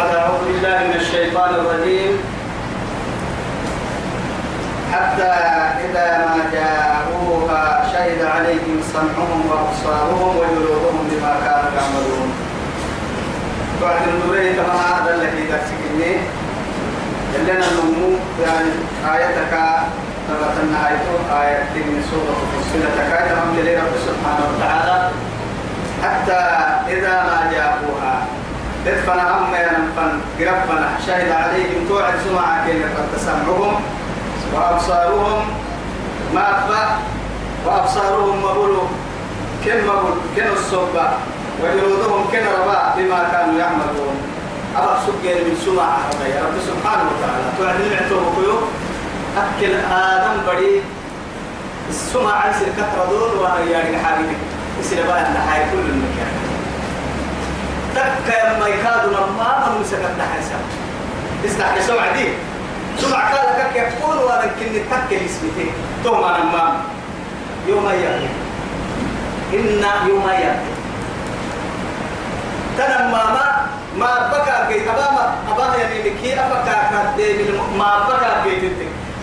بعد أعوذ بالله من الشيطان الرجيم. حتى إذا ما جاءوها شهد عليهم سمعهم وأبصارهم وجلودهم بما كانوا يعملون. بعد النورين كما هذا الذي تكسكني لنا النمو يعني آيتك تبت النهاية آية من سورة فصلة كاية هم رب سبحانه وتعالى. حتى إذا ما جاءوها ادفنا أما ينفن قربنا شهد عليهم توعد كين قد تسمعهم. وأبصارهم ما أبا وأبصارهم مبولو كن مبول كن الصبا. وجلودهم كن ربا بما كانوا يعملون. أبا سجل من سمعة يا رب سبحانه وتعالى. توعد نعتوه كيو؟ أكل آدم بدي السمعة سركة ردود وأنا يعني حاجتك يصير بقى كل المكان تك يما يكادوا لما من سكت نحسا استحي سمع دي. سمع كك يقول وأنا كني تك اسمتي توم ما. يوم يأتي إن يوم يأتي تنمى ما ما. بكى جيت أبا أبا يعني لكي أبكى كده ما بكى جيت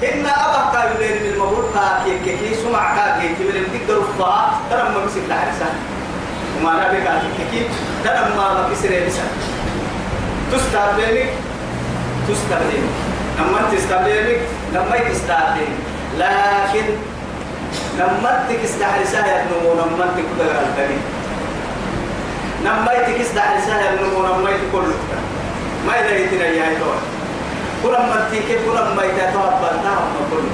إن أبا كايلين من المبور كاكي كي سمع كاكي من الدكتور فا ترى ما مسك لحرسان وما نبي كاكي كي ترى ما كسر بسا تستقبلك تستقبلك لما تستقبلك لما تستقبلك لكن لما تكستحرسها يبنو لما تكدر البني لما تكستحرسها يبنو لما تكل ما إذا يتنا يا دور كلام ما تيجي كلام ما يتأتوا بنا ما كل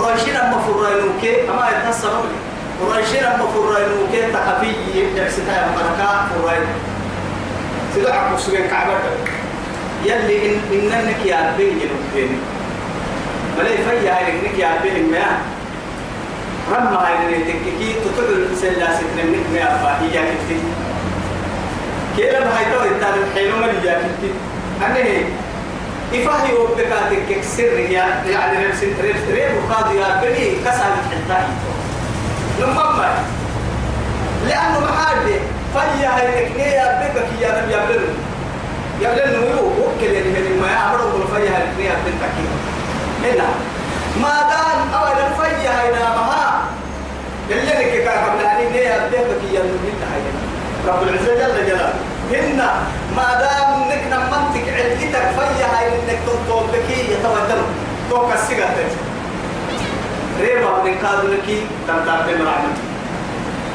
قريشين أما أما يتصلوا قريشين أما فرائنوك تكفي يحسدها يا مركا فرائن سيدو عقب سوين كعبة يلي إن إنك يا بين جنوبين ملاي فيا إنك يا بين ما رمى هاي تككي تطلع سلا ستنا منك ما أبا هي كتير كيلا هاي تو إنتان الحيلو من هي كتير أنا إفاهي وبكاتك سر يا يعني ريب سن ريب ريب وقاضي يا بني كسر الحتاي لما لأنه محادي فيا هاي تكنية يا بكك يا نبي يا بلن يا بلن هو وكل يعني من ما يعملوا كل فيا هاي تكنية بنتك هنا ما دام أولا فيا هاي نامها اللي لك كاكب لعني يا بكك يا نبي هاي؟ رب العزة جل جلاله. هن ما دام انك نمنتك علتك فيا هاي إنك تنطول بكي يتودل توك السيجارة. ريما من قادو لكي تنتار بمرعمل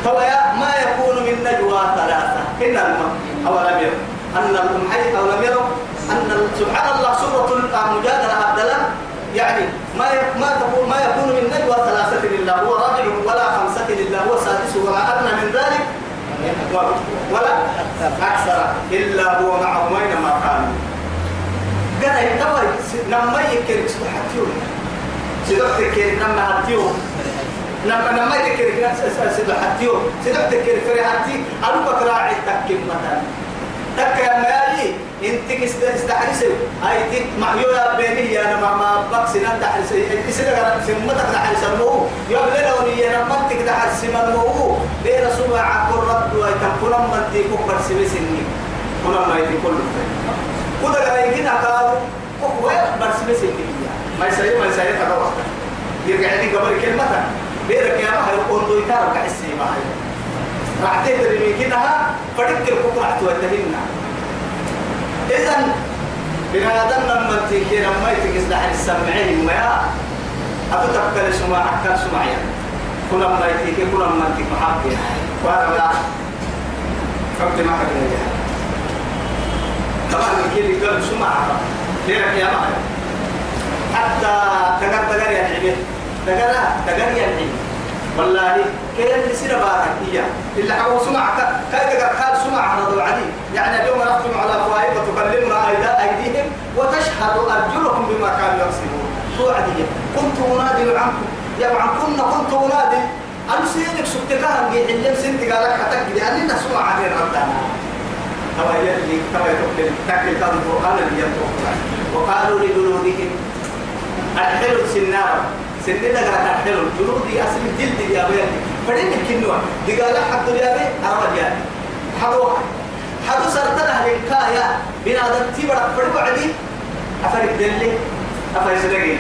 فويا ما يكون من نجوى ثلاثة؟ إن الماء أو لم يروا. أن المحي أو لم يروا. أن سبحان الله سورة المجادلة عبدالله يعني ما ما تقول ما يكون من نجوى ثلاثة لله هو رابع ولا خمسة لله هو سادس وما أدنى من ذلك. ولا أكثر إلا هو معهم أينما كانوا. قال يتوى لما يكرك سبحانه سيدوك تكير لما هاتيو؟ لما لما يكرك سبحانه سيدوك تكير فريحتي ألو بكراعي تكيم مثلا. تك يا مالي انت استحرسي. هاي تك معيو يا بيني يا أنا ما بكس نان تحرسي. انت سيدا سمتك تحرس المو يا بلوني يا نما تك تحرس المو بين رسول عقل رب ويتكون من تيكو برسي سني كنا ما يتي كل كذا قال يجينا قالوا هو برسي سني ما يسوي ما يسوي هذا وقت يرجع لي قبل كلمة بيرك يا ما يكون دو يتارك عسي ما هي راح تدري من كده فرق الكفر عتوتهنا إذن بنادم لما تيجي لما يتكس لحد السمعين ما أتتبقى لسماع أكثر سمعيا كل ما يتيجي كل ما تيجي محبي وأنا لا. فقد ما حد طبعا الكل يقول سمع ليرك يا معي حتى تقر تقر يا حبيبي تقر تقر يا حبيبي والله كيف يصير بارك هي اللي حو سمع كيف قال سمع رضوا عدي يعني اليوم نختم على فوائد وتكلمنا أيديهم وتشهد ارجلهم بما كانوا يكسبون. توعدي كنت أنادي عنكم. يا عن كنا كنت أنادي. أنا سيدك سبتكها نجي حلم سنتي لك حتى لأن الناس سمع علينا ربنا. توا يلي توا يتوكل تاكل كان القرآن اللي يتوكل. وقالوا لجلودهم أدخلوا السنار سنة دقرة تحلل جلودي أصل جلد يا بيت فدين الكنوة دقالة حد يا بيت أرمى يا حدو حدو سرتنا هلكا يا بنا دتي بڑا بڑا بعدي. أفرق دلي. أفرق سدقي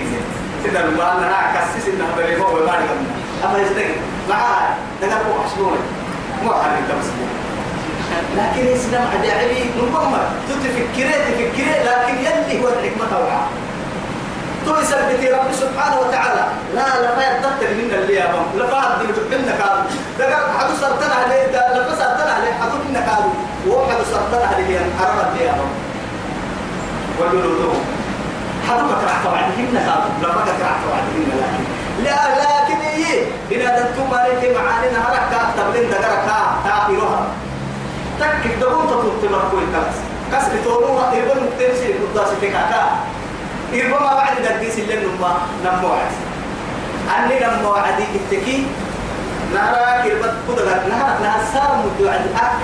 سيدا الله أنا أكسس إنها بري هو ببارك الله أفرق سدقي معاه دقا بو حشبون مو حرق تمسكين لكن الإسلام عدعبي نقمر تتفكري تفكري. لكن يلي هو الحكمة توعى تو يثبت رب سبحانه وتعالى. لا لا ما يتطل من اللي يا بام. لا فاد دي بتحنا كادو ده حدو سرطان عليه ده لا سرطان عليه حدو منا كادو وحدو سرطان عليه حرم اللي يا بام. وجلودهم حدو كرع طبعا هنا كادو لا فكر كرع طبعا هنا لكن لا لكن إيه؟ بنا دنتم عليك معانينا هركا تبلين دقركا تاخيرها تكك دبون تطلب تمركوي كلاس كسر تورو يبون مكتنسي قداسي تكاكا إربما بعد دقيس اللي نما نمو عاد أني نمو عادي التكي نرى كربت كده نهار نهار صار مدو عند أحد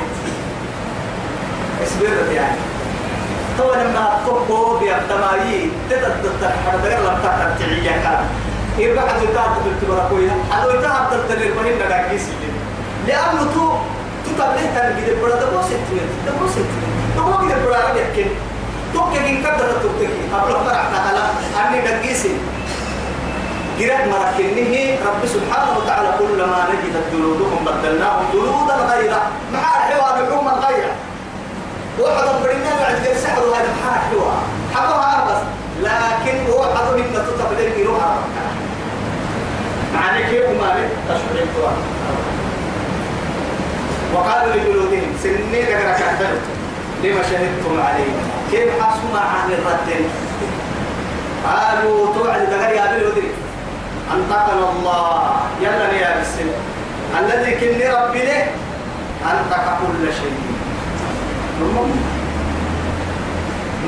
إسبرت يعني. تو لما تقبو بيبتمايي تتدتر حربير لم تترتعي كان إربع تتعب تلتبركويا أدو يتعب تلتبر بهن دقيس اللي لأنه تو تتبليه تنجد بڑا دبو ستوين دبو ستوين دبو كده بڑا ربي يكين توك كين كذا تتوكي أبلغ مرح نهلا أني دقيسي جرات مركنه رب سبحانه وتعالى كلما نجدت جلودهم بدلناهم جلودا غيرا مع الحوار الحكومة غيرا واحد برينا بعد كده سحر هذا مع الحوار حقها بس لكن هو حضر من تتبلغ يروح معنى كيف مالك تشعر القرآن. وقالوا لجلودهم سنين ذكرك أحدث لما شهدتم علينا كيف حسوا عن الرد؟ قالوا توعد يا ابن ودري أنطقنا الله. يلا يا بسم الذي كن ربي له أنطق كل شيء.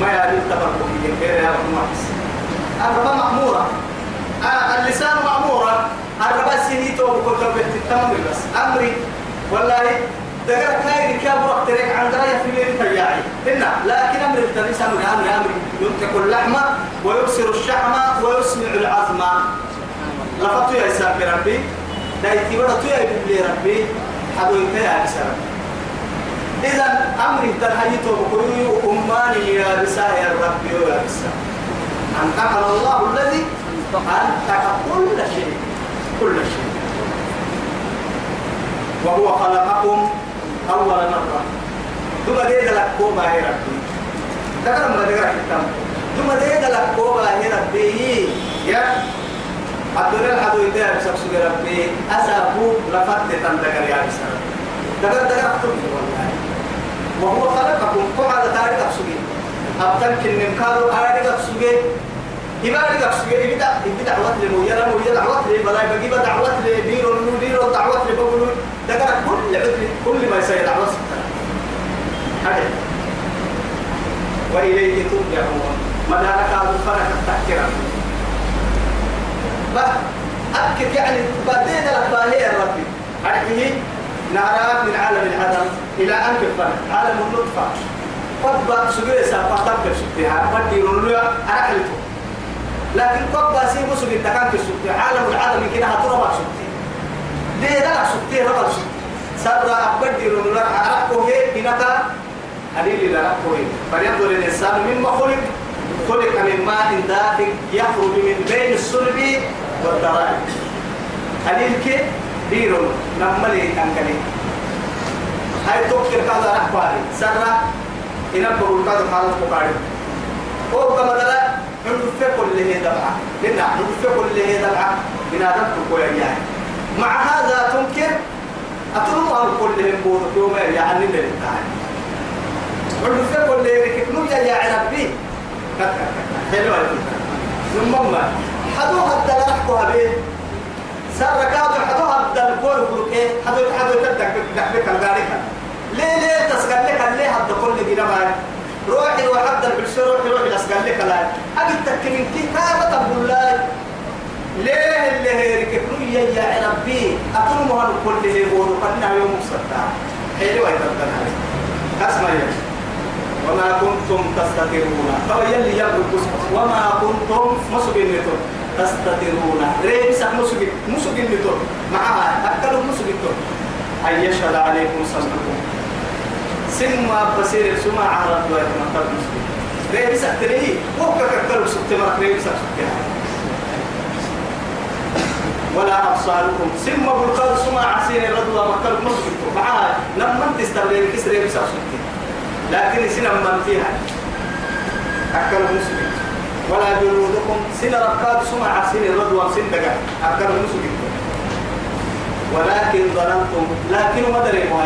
ما ابن تبرك غير يا رب مارس الرب مأمورة. آه اللسان مأمورة. الرب سنيته وكل تمام بس. أمري. والله دقر كاي كاب وقت تريك عن دراية في بيت فياعي إنا لكن أمر التنس أمر أمر أمر ينتق اللحم ويبصر الشحم ويسمع العظم. لفتو يا إسلام ربي. دايتي ورا تو يا بيبلي ربي حدو يتيا بسر إذا أمر تنهيته بكل أماني يا بسا يا ربي يا بسا أنتقل الله الذي أنتق كل شيء كل شيء. وهو خلقكم أول مرة ثم ديد لك كوبا هي ربي. ذكر ما ذكر الكتاب ثم ديد لك كوبا هي ربي. يا الدنيا الحدو يدير بسبسك ربي. أسابو لفت تندقر يا بسر ذكر ذكر أكتب والله وهو خلقكم. قعد تاريخ أبسوكي؟ أبتنكن من كارو أرادك أبسوكي. إبادك أبسوكي إبدا إبدا دعوة لمويا لمويا دعوة لبلاي بجيب دعوة لبيرو لبيرو دعوة لبقولو ذكر كل عذر كل ما يصير دعوة ستة هذا. وإليه ترجعون. مدارك هذا الفرق التحكير أكد يعني بعدين لك باهي يا ربي. هذه نراك من عالم العدم إلى أن كفر عالم النطفة. قد بقى سجيه سافا تبقى شبتها قد يقولوا أرحلته لكن قد بقى سيبو سجيه تكان كشبتها عالم العدم كده هتربى شبتها ليه ده شبتها ربى شبتها سر أبد يقولوا أرحله إنك قليل لرحله فلينظر الإنسان مما خلق خلق من ماء دافق يخرج من بين الصلب والترائب قليل كي؟ ديرو نملي تنكلي هاي توكل كذا رحباري سرا إنا بقول كذا حالة بقاري أو كما دلا نتفق كل دبعة لنا نتفق كل هي دبعة بنا دبت يعني مع هذا تنكر أتلو أن كل هم بود يوم يعني اللي نتفق كل هي كنويا يا ربي؟ حلوة ثم ما حدو حتى لا نحكوها به سار كادو حدو حتى الكل بروكي حدو حدو تدك دحبك الغارقة ليه ليه تسقل لك؟ اللي حتى كل جنا ما روحي وحد البشر روحي روحي تسقل لك لا. أجي تكمن كي كابة تقول لا ليه اللي هي ركبنو يا يا ربي أكون مهان كل هي بورو قلنا يوم مصدع. حلوة يتبقى اسمع يا وما كنتم تستطيعون. فهو يلي يبرك وما كنتم مسبين تستطيعون. ريس مسبين مسبين معها أكلوا مسبين أن يشهد عليكم سمعكم سمع بصير سمع على الدواء ما قال مسلم ريب سكتني هو كككر سكت مرة ريب سكت ولا أبصاركم. سمع بالقول سمع عسير الرضوى ما قال مسلم معاه لما تستغل كسر ريب سكت لكن سنة من فيها. أكل مسلم. ولا جلودكم سنة ركاب سمع عسير الرضوى سنة أكل مسلم. ولكن ظننتم لكن ما دري ما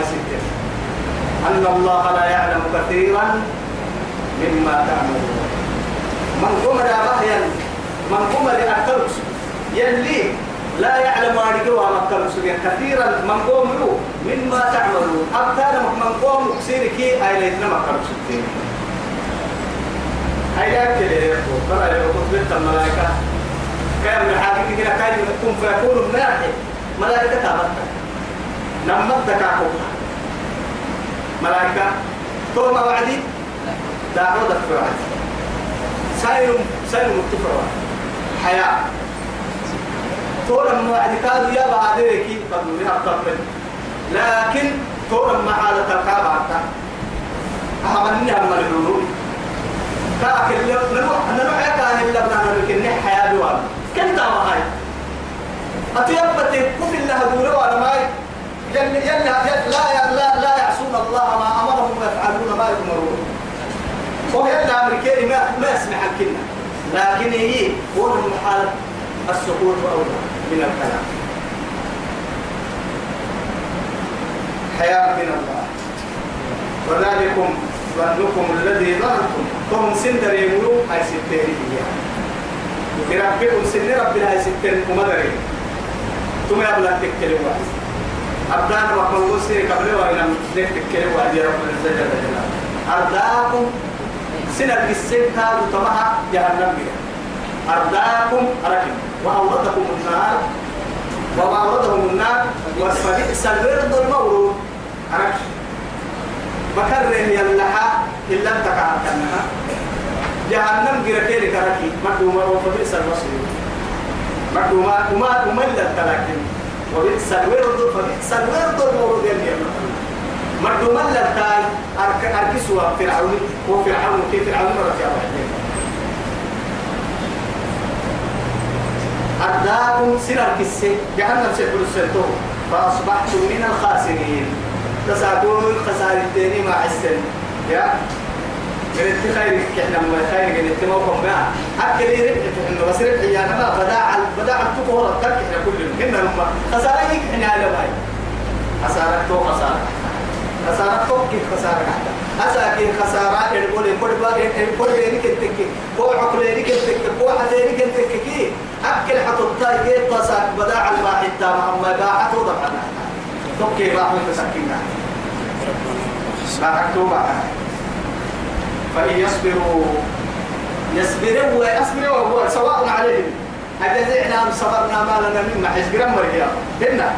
أن الله لا يعلم كثيرا مما تعملون من قمر بهيا من قمر أكثر يلي لا يعلم أنك وما كثيرا من قوم مما تعملون أكثر من قوم كسيرك أي ليتنا ما كرسوا هاي أكل ترى يقول بنت الملائكة كان من حاجة كده كان يكون فيكون من ملائكة تابتها نمت دكاكوها ملائكة. توما وعدي دعوة في وعد سائر سائر متفرع حياة. تورا وعدي كادوا يا بعديك قالوا لها قبل لكن تورا ما حالة الكعبة حتى. أهمني هم الحلول كاكل نروح نروح يا كان إلا بنا نركن حياة دوام كنت ما هاي؟ أتيبت كفل لها دورة ولا ماي. يلي يلي لا لا لا يعصون الله ما أمرهم ويفعلون ما يؤمرون. وهو يلي أمريكي ما ما يسمع الكلمة. لكن هي هو المحال السقوط أولى من الكلام. حياة من الله. وذلكم ظنكم الذي ظننتم هم سندر يقولوا هاي ستين هي. ربكم سن ربنا هاي ستين ومدري ثم يبلغ تكلم واحد أبدان وقل وسير قبل وإن ذلك تكلم وعدي رب العزة جل جلاله. أرداكم سنة السن كادوا تمها جهنم بها. أرداكم أركم. وأوردكم النار. وما أوردهم النار. وفبئس الورد المورود. أرك مكره يلحى إلا تكعتنها جهنم جركيل كركي. مكوما وفبئس المصير مكوما وما وما للتلاكين وبئس الورد فبئس الورد المورود يلي مردو من أرك أركسوا فرعون وفرعون كيف فرعون رجع أرداكم سنة كسي جهنم سيقول السلطو فأصبحتم من الخاسرين. تساقون خسارة التاني مع السن. يا قلت خير إحنا ما خير قلت موقف ما اكل ربح انه بس ربح يا ما بداع بداع التكو التك إحنا كلنا كنا لما خسارة إحنا على باي خسارة تو خسارة. خسارة تو كيف خسارة حتى أساكي خسارة؟ يقول يقول بقى يقول لي كنتك كو عقل لي كنتك كو حتى لي كنتك كي. أكل حتى كي تصاك بداع الواحد تام أما باعته ضبعنا توكي باعة؟ تسكينا باعته باعة. فإن يصبروا يصبروا ويصبروا وهو سواء عليهم. أجزعنا صبرنا ما لنا مما حزقنا مريا هنا.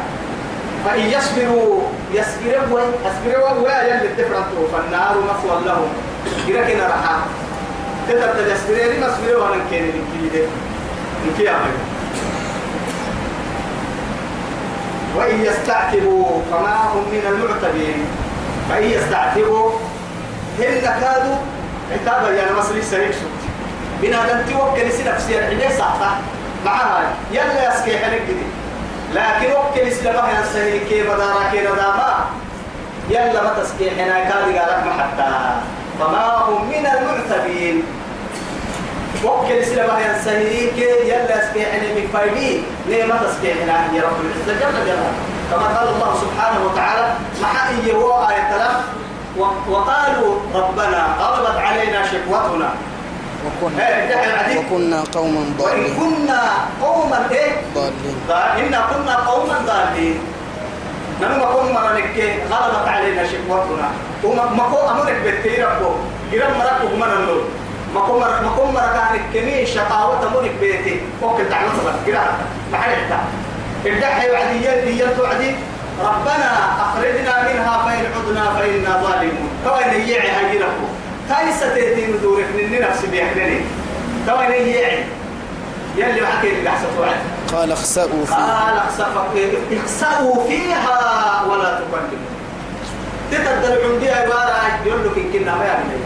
فإن يصبروا يصبروا يصبروا ويا اللي تفرطوا فالنار مثوى لهم. كده رحا. تقدر تجسبروا ما صبروا أنا كده كده كده وإن يستعتبوا فما هم من المعتبين. فإن يستعتبوا هن كادوا عتابا يا مصري سريك سوت بنا دم توكل سي نفسي الحين صحتا معها يلا يسكي حنك دي لكن وكل سلمة يا سهي كي بدارا كي نداما يلا ما تسكي حنا كادي قالك حتى. فما هم من المعتبين. وكل سلمة يا سهي كي يلا يسكي حنا مكفايبي ليه ما تسكي حنا يا رب العزة جل جلاله. كما قال الله سبحانه وتعالى محا هو آية وقالوا ربنا غلبت علينا شقوتنا وكنا إيه وكنا قوما ضالين. كنا قوما إيه؟ ضالين. إن كنا قوما ضالين. نما كنا مرنك غلبت علينا شقوتنا وما ما كو أمرك بتي ربو جرام مرك وما نقول ما كو مر ما كو مرك عنك كمية شقاوة أمرك بيتي. ممكن تعمل صبر جرام ما حد الدحي وعدي يدي يدي ربنا أخرجنا منها فإن عدنا فإنا ظالمون. توين يعي هاي لكم. هاي ستيتي ندورك من نفسي بيحنني توين يعي. يلي حكي اللي أحسن وعد قال اخسأوا فيها. قال اخسأوا فيها. ولا تكلموا تتدل عندي عبارة يقول لك إن كنا ما يعمل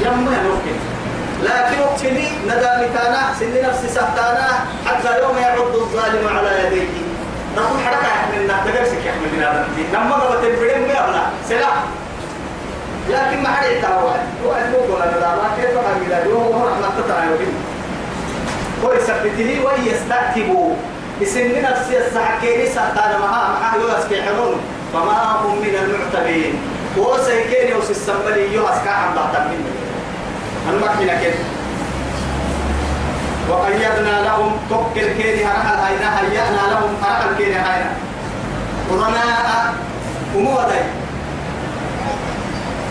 يما يمكن لكن اقتلي ندى مكانا سن نفسي سهتانا حتى يوم يعض الظالم على يديه. نقول حركة يحملنا تقرسك يحملنا لما قبت الفريم ما يبلع سلاح لكن ما حد يتعوى هو الموضوع أنا لا كيف أقول له هو رحمة تتعوى ويثبته ويستعتبوا بسن نفسي السحكيني سهتانا معها معها يوسكي حرون فما هم من المعتبين. وسيكيني وسيسمبلي يوسكا عم بعتم مني. المكينة كيف. وقيدنا لهم توكل كيني هرها هاينا هيأنا لهم هرها كيني هاينا. قرناء ومودي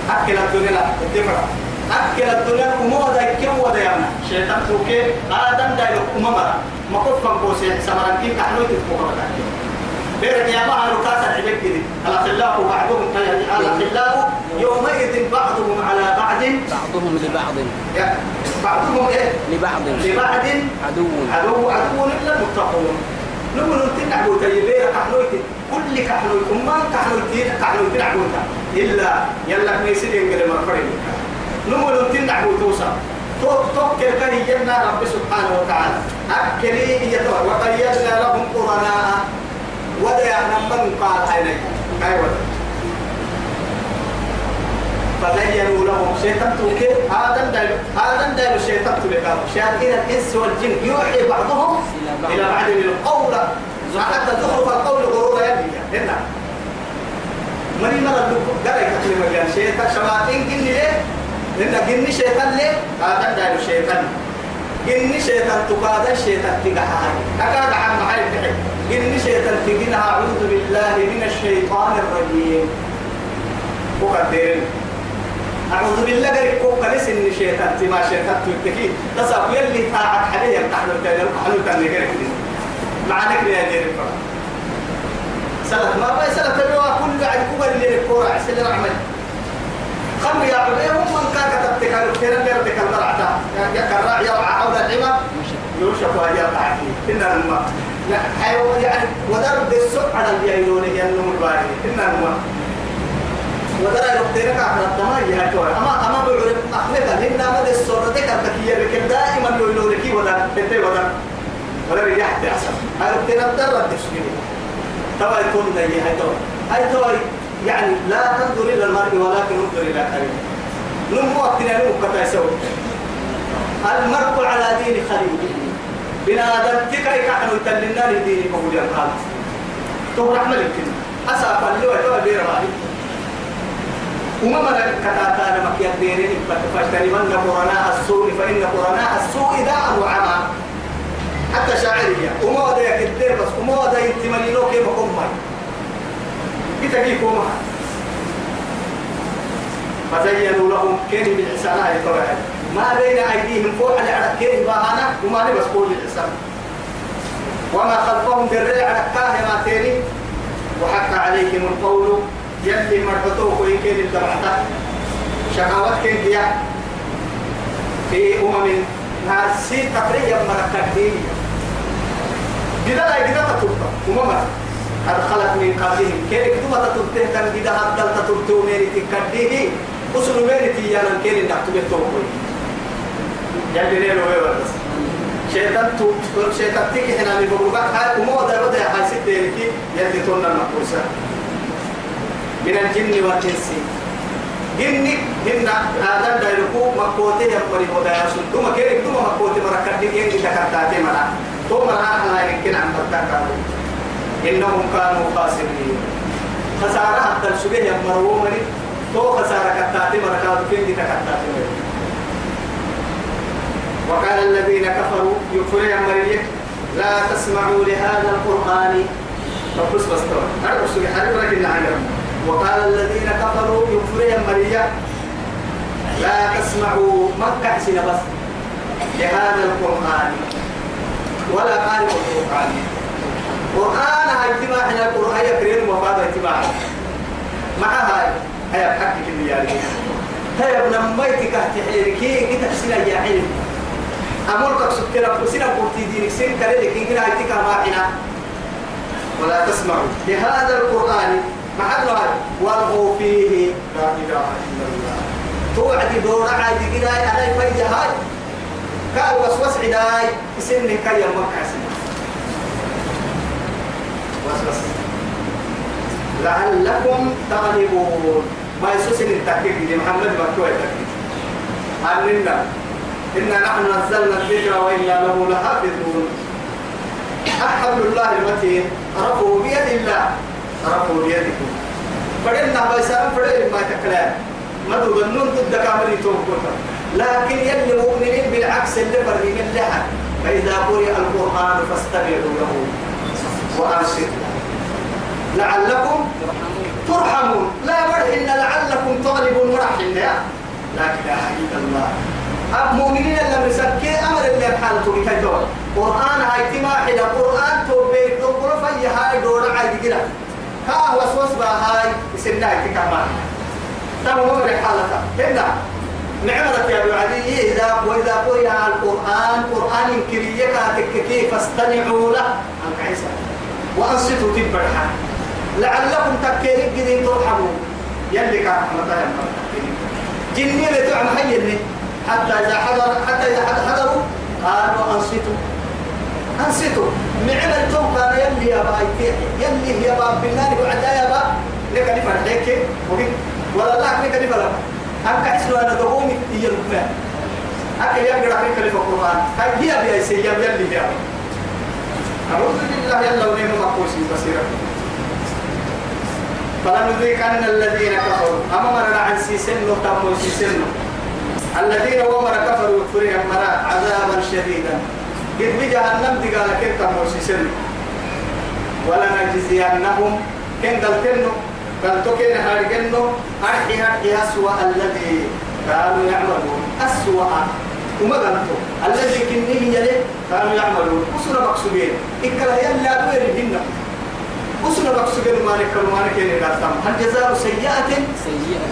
أكل الدنيا لا الدفرة. أكل الدنيا ومودي كم ودي أنا شيطان توكي آدم دايلو أمامرا ما كنت فنقوسي سمران كيف كحلوي تتفقوا بيرك يا بها ركاسة عبك كذي الأخلاء بعضهم الأخلاء يومئذ بعضهم على بعض. بعضهم لبعض. بعضهم إيه؟ لبعض. لبعض. عدو. عدو. عدو. إلا المتقون نقول نتن عبو تيبير كحلويت كل كحلويت ما كحلويت كحلويت عبوتا إلا يلا ميسير ينقل مرفرين. نقول نتن عبو توسع توك توك كركه جنة رب سبحانه وتعالى. أكلي يتوى وقيدنا لهم قرناء. ودا نمن قال هاي أيوة. لهم شيطان توكي. هذا دايلو هذا دايلو شيطان توكي شياطين الإنس والجن يوحي بعضهم إلى بعض القول. حتى زخرف القول غرورا يبني هنا. مري مرة قال يكتب مجال شيطان شماتين جن ليه؟ هنا جن شيطان ليه؟ هذا دايلو شيطان. جن شيطان تقادا شيطان تقحاها أكاد عن محل بحي. جن شيطان تقنها أعوذ بالله من الشيطان الرجيم. وقدرين أعوذ بالله قال كوكا لسن شيطان تما شيطان تلتكي. تصاب يلي تاعك حاليا تحلو تاني حلو تاني معنى كده يا الفرق؟ سلف ما باي سلف تبوا كل عن كوبا اللي الكورة عسل رحمة. خمر يا عبد هم من كان كتبتك على كثير اللي ردك المرعتا يا كراع يوعى حول العمى. يوشك وهي تعفي إن الماء يعني ودرب السوء على يلونه ينمو الباري إن الماء ودرا يقتنك على الدماء يهتوى أما أما بعرف أخلقا لنا مدى الصورة ذكر تكية لكن دائما يقولوا لك ولا بنتي ولا ولا رياح تحسن هاي يقتنك درة تشكيل توا يكون ذي هتوى هاي توا يعني لا تنظر إلى المرء ولكن انظر إلى قريب نمو أكتنا نمو كتا يسوي. المرء على دين خليله. بنادم تكاي كحنو يتلنا لديني مولي القادم تو رحمة لك. أسافا اللي هو يتوى بير مالي وما ملك كتاتا كي يديرين فاجتنبن قرناء السوء فإن قرناء السوء داء وعمى. حتى شاعرية. وما ودا يكدير بس وما ودا ينتمني له كيف أقوم ماي بتجيك وما فزينوا لهم كين بالإحسان. يتوعد ما بين أيديهم فوق على كين باهانا وما نبس قول الإحسان وما خلفهم بالريع على ما تيني وحق عليهم القول يلي مرحتوه ويكين الدرعتا شقاوات كين ديا في أمم ناسي تقريبا مركتين جدا لا جدا تطلع أمم قد خلت من قبلهم. كين كتوما تطلته كان جدا. هدل تطلته ميري تكديه؟ أصل ميري تيانا. كين نكتب التوقي يلي نيلو ويورس شيطان تو شيطان تيجي هنا من بقولك. هاي أمم ده وده هاي ديرتي يلي تونا المقصة من الجن والإنس. جن جن آدم دايركو مكوتي يمري ودا يسون دوما كيرك دوما مكوتي مركب دي جن تكتاتي منا تو منا أنا يمكن أن تتكلم. إنهم كانوا خاسرين. خسارة حتى الشبه يمروا مني. تو خسارة كتاتي مركب كين دي تكتاتي وقال الذين كفروا يكفرون يمري لا تسمعوا لهذا القرآن. فبس بس أنا بس حرب لكن نعلم وقال الذين كفروا يكفرون مريا لا تسمعوا مكة سنة بس لهذا القرآن. ولا قارئ القرآن. قرآن هاي اتباع هنا القرآن يكرين وفاد اتباع. مع هاي هاي بحكي كل ياري هاي ابن ميتك تحيركي كتب سنة يا علم أمرك سكرة سنة قلتي دينك سنة كريلك إن كنا هاي تكا ولا تسمعوا. لهذا القرآن محل هاي والغوا فيه لا إله إلا الله. توعد دور عادي كده أنا فايدة هاي. قال وسوس عداي سن كي مكة سن وسوس لعلكم تغلبون ما يسوس التحقيق دي محمد مكتوب التحقيق أننا إنا نحن نزلنا الذكر وإنا له لحافظون. أحبل الله المتين. رفعوا بيد الله. رفعوا بيدكم فإننا بيسان فإن ما تكلم. ما تظنون ضد كامل توقفوا لكن يلي مؤمنين بالعكس اللي فرين اللحن فإذا قرئ القرآن فاستمعوا له وأنصتوا. لعلكم ترحمون. لا بد إن لعلكم تغلبون مرحمين لا إله إلا الله. المؤمنين اللي مسكي أمر اللي بحالته بكي دور قرآن هاي تماحي قرآن توبيك دور في هاي دور عادي كده ها وسوس هاي سنة كمان تمام هو حالته. هنا نعمة يا أبو علي إذا وإذا قرئ القرآن قرآن كريك تككي فاستمعوا له. عن عيسى وأنصتوا تبرحا لعلكم تكيرك قدين ترحموا. يلي كان رحمة جني لتعم حيني حتى إذا حضر حتى إذا حضروا قالوا أنصتوا. أنصتوا نعمة توم كان يلي يا بايتي يلي يا باب بالله وعدا يا باب لك نفر هيك ولا لا لك نفر أنك اسمه أنا دومي يلقى أكل يقرأ في كلمة القرآن. هاي هي بيا سيام يلي بيا أعوذ بالله يلا ونعم مقوسي بصيرة. فلنذيقن الذين كفروا. أما مرنا عن سيسن تمو سيسن الذين ومر كفروا يكفرهم مرا عذابا شديدا. قد بجهنم دي قال كيف تمو سيسن ولنجزينهم كن قلتنو قلتو كن هارجنو أرحي أرحي أسوأ الذي كانوا يعملون. أسوأ. وما قلتو الذي كنه يلي كانوا يعملون. وصل مقصودين. إكلا يلا دوير الجنة وصل مقصودين. ما نكر ما نكر هل جزاء سيئة؟ سيئة.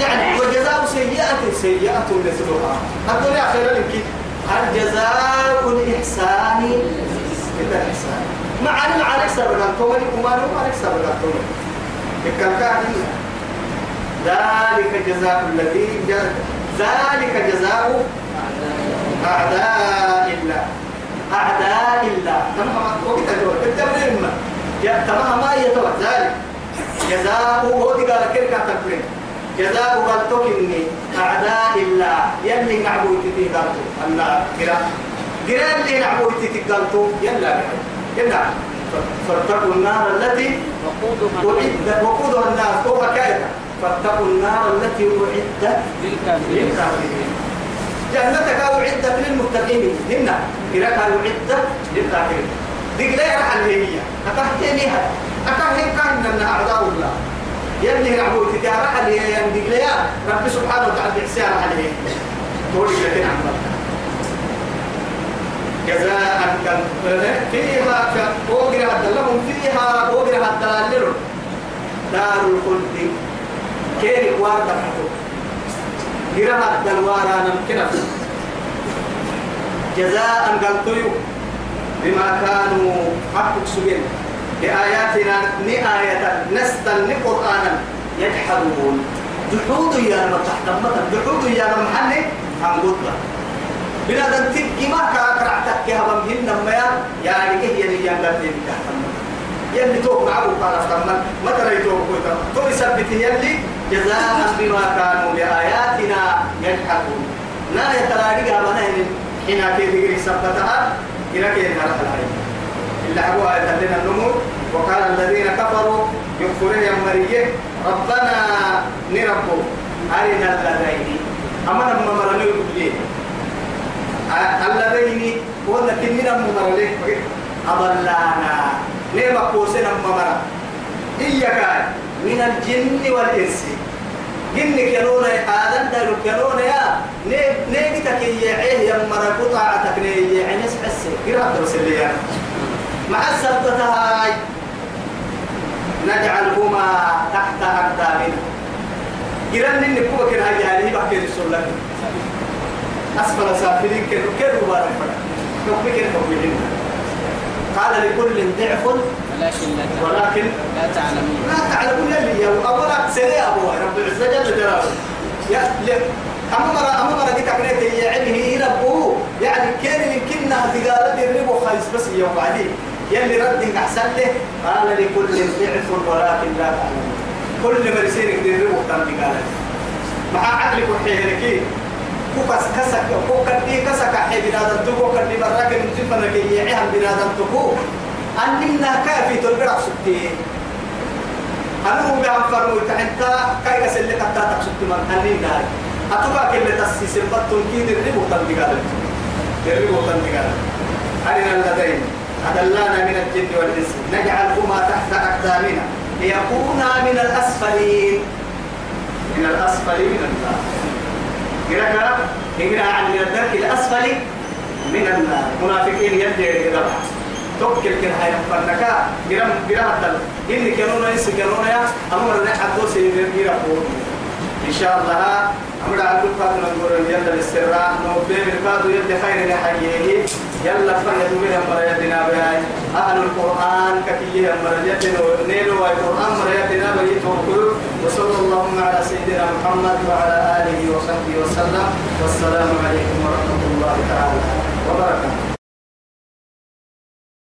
يعني وجزاء سيئة. سيئة مثلها الدنيا خير لك؟ هل جزاء الإحسان. إلا الإحسان. مع علم عليك سبقا تومني وما نوم عليك سبقا تومني ذلك جزاء الذي ذلك جزاء أعداء الله. أعداء الله. تمام وقت الدور التمرين ما. تمام ما يتوى ذلك جزاء. هو قال كيف كاتبين جزاء قالتك إني أعداء الله يلي نعبو تتي قالتو الله قرا قرا اللي نعبو تتي قالتو يلا يلا. فاتقوا النار التي وقودها وقودها الناس. هو حكاية فاتقوا النار التي أعدت للكافرين. جنتك أعدت للمتقين. هنا قرا قالوا أعدت للكافرين. دي لا يرحل هي. أكهتنيها. أكهتني كان أعداء الله. يلي نعبو تتعرى عليه يندق ليا رب سبحانه وتعالى بحسيان عليه تقول لك نعم جزاء فيها وقرا هذا لهم فيها وقرا هذا لهم. دار الخلد. كيري وارد حتو قرا هذا الوارا نمكنا جزاء قال بما كانوا حقق سبيل. بآياتنا نآية نستن قرآنا يجحدون. جحود يا ما تحت مثلا جحود يا ما محني عن قطة بنا تبكي ما كرعتك يا بمهن ما يا يعني إيه يلي ينقل تحت يلي توق معه قال افتمن ما ترى يتوق قوتا تو يثبت يلي جزاء بما كانوا بآياتنا يجحدون. لا يتلاقي قابنا حين كيف ثبتها؟ إلى كيف نرى العين إلا هو لنا النمو وقال الذين كفروا يكفرون يا مريه ربنا نربو أرنا اللذين أما نما مرني يقولي اللذين ولا كننا ممرلي أضلانا نما قوسنا ممرا إياك من الجن والإنس جن كانون آدم دارو كانون يا نيجتك يعيه يا مرا قطعتك نيجي عنس حسي قرأت رسل مع هاي نجعلهما تحت أقدامنا. قرأنا نكوة كان هاي هاي بحكي السلة أسفل سافلين كانوا كانوا بارك كان نكوة قال لكل ضعف ولكن لا تعلمون. ولكن لا تعلمون. اللي أولا سري أبو رب العزة جل جلاله. يا ل- أما مرة أما مرة ديك عملت هي علمه هنا أبوه. يعني كان يمكننا تقال الربو خالص بس يوم بعدين؟ يلي رد أحسن له قال لكل ضعف ولكن لا تعلمون. كل ما يصير يقدر قال مع عقلك وحيرك كوكس كسك كوكدي كسك حي بنادم تكو كدي براك نتفنا كي يعهم بنادم تكو أننا كافي تلقى سبتي. أنا هو بهم فرمو تحنتا كاي كسل لك تا تقصد من أني نار أتوقع كل تسيس البطل كيد الربو تنتقال الربو تنتقال أرنا اللذين أدلانا من الجن والإنس. نجعلهما تحت أقدامنا. ليكونا من الأسفلين. من الأسفل من النار. كده كده؟ عن الدرك الأسفل من النار. منافقين يدعي كده توكل كده هاي فنكا جرام جرام الدل إني كانوا ناس كانوا يا. أمر ده حدو سيدنا جرام إن شاء الله. على كل قادر نقول يلا الاستراء نوبي من قادر يلا خير لحييه. يلا فرح بها مريتنا بها أهل القرآن كتيه مريتنا نيلوا القرآن مريتنا بيتوكل وصلى اللهم على سيدنا محمد وعلى آله وصحبه وسلم. والسلام عليكم ورحمة الله تعالى وبركاته.